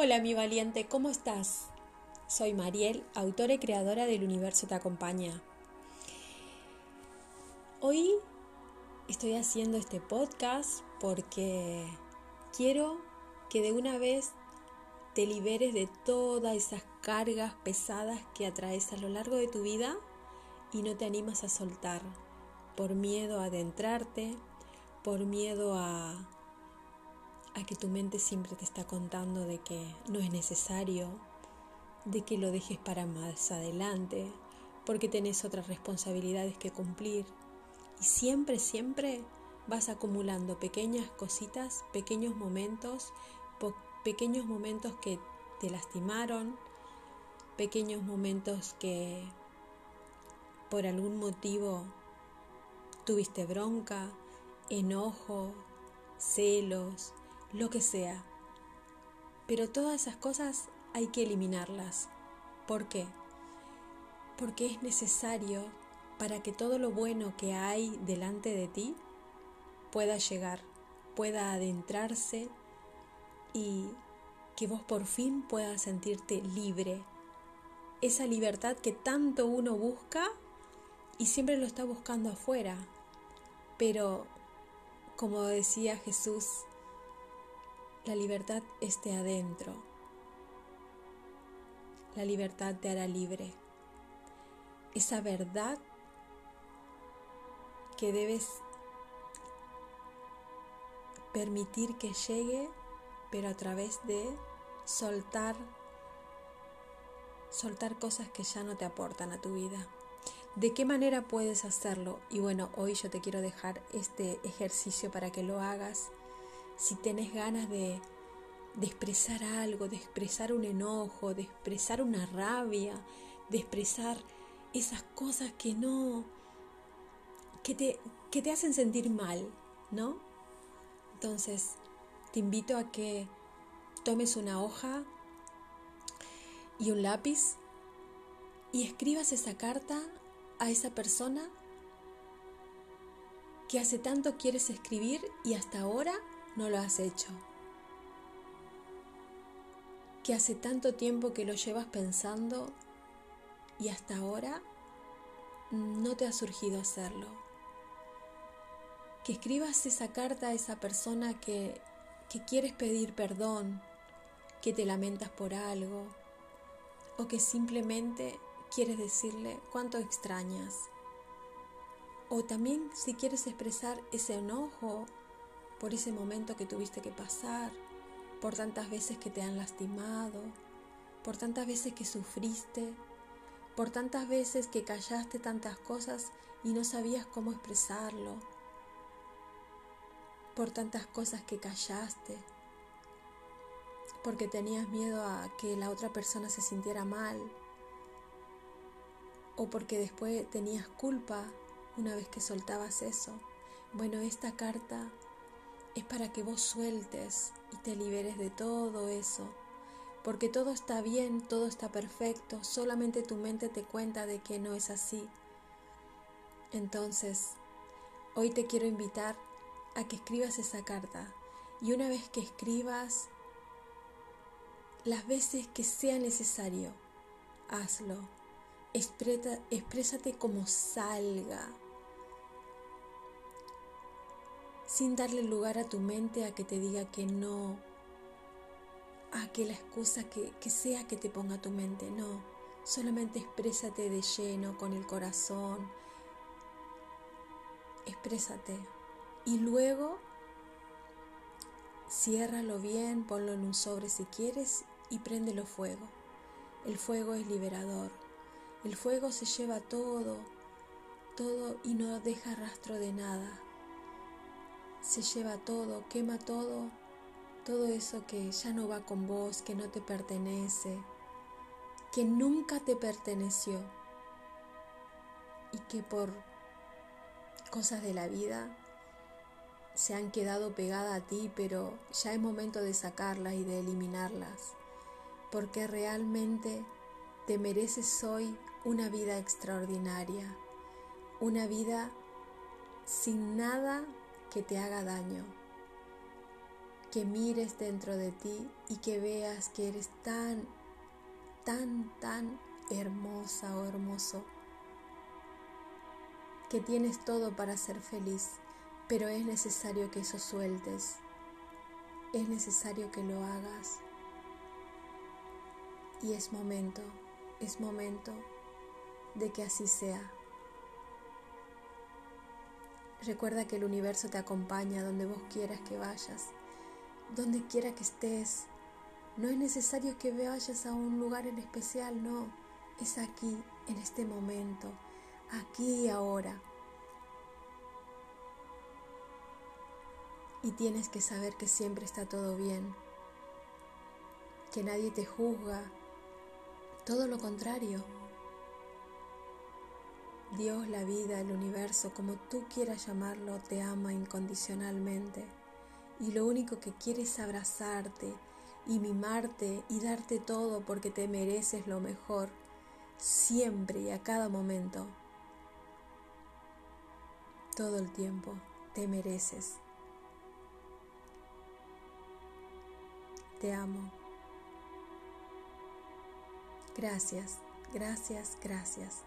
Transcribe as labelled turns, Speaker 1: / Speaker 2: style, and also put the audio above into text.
Speaker 1: Hola mi valiente, ¿cómo estás? Soy Mariel, autora y creadora del Universo Te Acompaña. Hoy estoy haciendo este podcast porque quiero que de una vez te liberes de todas esas cargas pesadas que atraes a lo largo de tu vida y no te animas a soltar por miedo a adentrarte, por miedo a a que tu mente siempre te está contando de que no es necesario, de que lo dejes para más adelante, porque tenés otras responsabilidades que cumplir. Y siempre, siempre vas acumulando pequeñas cositas, pequeños momentos, pequeños momentos que te lastimaron, pequeños momentos que por algún motivo tuviste bronca, enojo, celos, lo que sea. Pero todas esas cosas hay que eliminarlas. ¿Por qué? Porque es necesario para que todo lo bueno que hay delante de ti pueda llegar, pueda adentrarse y que vos por fin puedas sentirte libre. Esa libertad que tanto uno busca y siempre lo está buscando afuera. Pero, como decía Jesús, la libertad esté adentro. La libertad te hará libre. Esa verdad que debes permitir que llegue, pero a través de soltar soltar cosas que ya no te aportan a tu vida. ¿De qué manera puedes hacerlo? Y bueno, hoy yo te quiero dejar este ejercicio para que lo hagas si tenés ganas de, expresar algo, de expresar un enojo, de expresar una rabia, de expresar esas cosas que no, que te, que te hacen sentir mal, ¿no? Entonces, te invito a que tomes una hoja y un lápiz y escribas esa carta a esa persona que hace tanto quieres escribir y hasta ahora no lo has hecho? Que hace tanto tiempo que lo llevas pensando y hasta ahora no te ha surgido hacerlo. Que escribas esa carta a esa persona que, que quieres pedir perdón, que te lamentas por algo o que simplemente quieres decirle cuánto extrañas. O también si quieres expresar ese enojo por ese momento que tuviste que pasar, por tantas veces que te han lastimado, por tantas veces que sufriste, por tantas veces que callaste tantas cosas y no sabías cómo expresarlo, por tantas cosas que callaste, porque tenías miedo a que la otra persona se sintiera mal, o porque después tenías culpa una vez que soltabas eso. Bueno, esta carta es para que vos sueltes y te liberes de todo eso. Porque todo está bien, todo está perfecto, solamente tu mente te cuenta de que no es así. Entonces, hoy te quiero invitar a que escribas esa carta y una vez que escribas, las veces que sea necesario, hazlo. exprésate como salga sin darle lugar a tu mente a que te diga que no, a que la excusa que, sea que te ponga tu mente, no, solamente exprésate de lleno con el corazón, exprésate y luego ciérralo bien, ponlo en un sobre si quieres y préndelo fuego. El fuego es liberador. El fuego se lleva todo, todo y no deja rastro de nada se lleva todo, quema todo, todo eso que ya no va con vos, que no te pertenece, que nunca te perteneció y que por cosas de la vida se han quedado pegadas a ti, pero ya es momento de sacarlas y de eliminarlas, porque realmente te mereces hoy una vida extraordinaria, una vida sin nada que te haga daño, que mires dentro de ti y que veas que eres tan, tan, tan hermosa o hermoso, que tienes todo para ser feliz, pero es necesario que eso sueltes, es necesario que lo hagas y es momento, es momento de que así sea. Recuerda que el universo te acompaña donde vos quieras que vayas, donde quiera que estés. No es necesario que vayas a un lugar en especial, no. Es aquí, en este momento, aquí y ahora. Y tienes que saber que siempre está todo bien, que nadie te juzga, todo lo contrario. Dios, la vida, el universo, como tú quieras llamarlo, te ama incondicionalmente y lo único que quiere es abrazarte y mimarte y darte todo porque te mereces lo mejor, siempre y a cada momento. Todo el tiempo te mereces. Te amo. Gracias, gracias, gracias.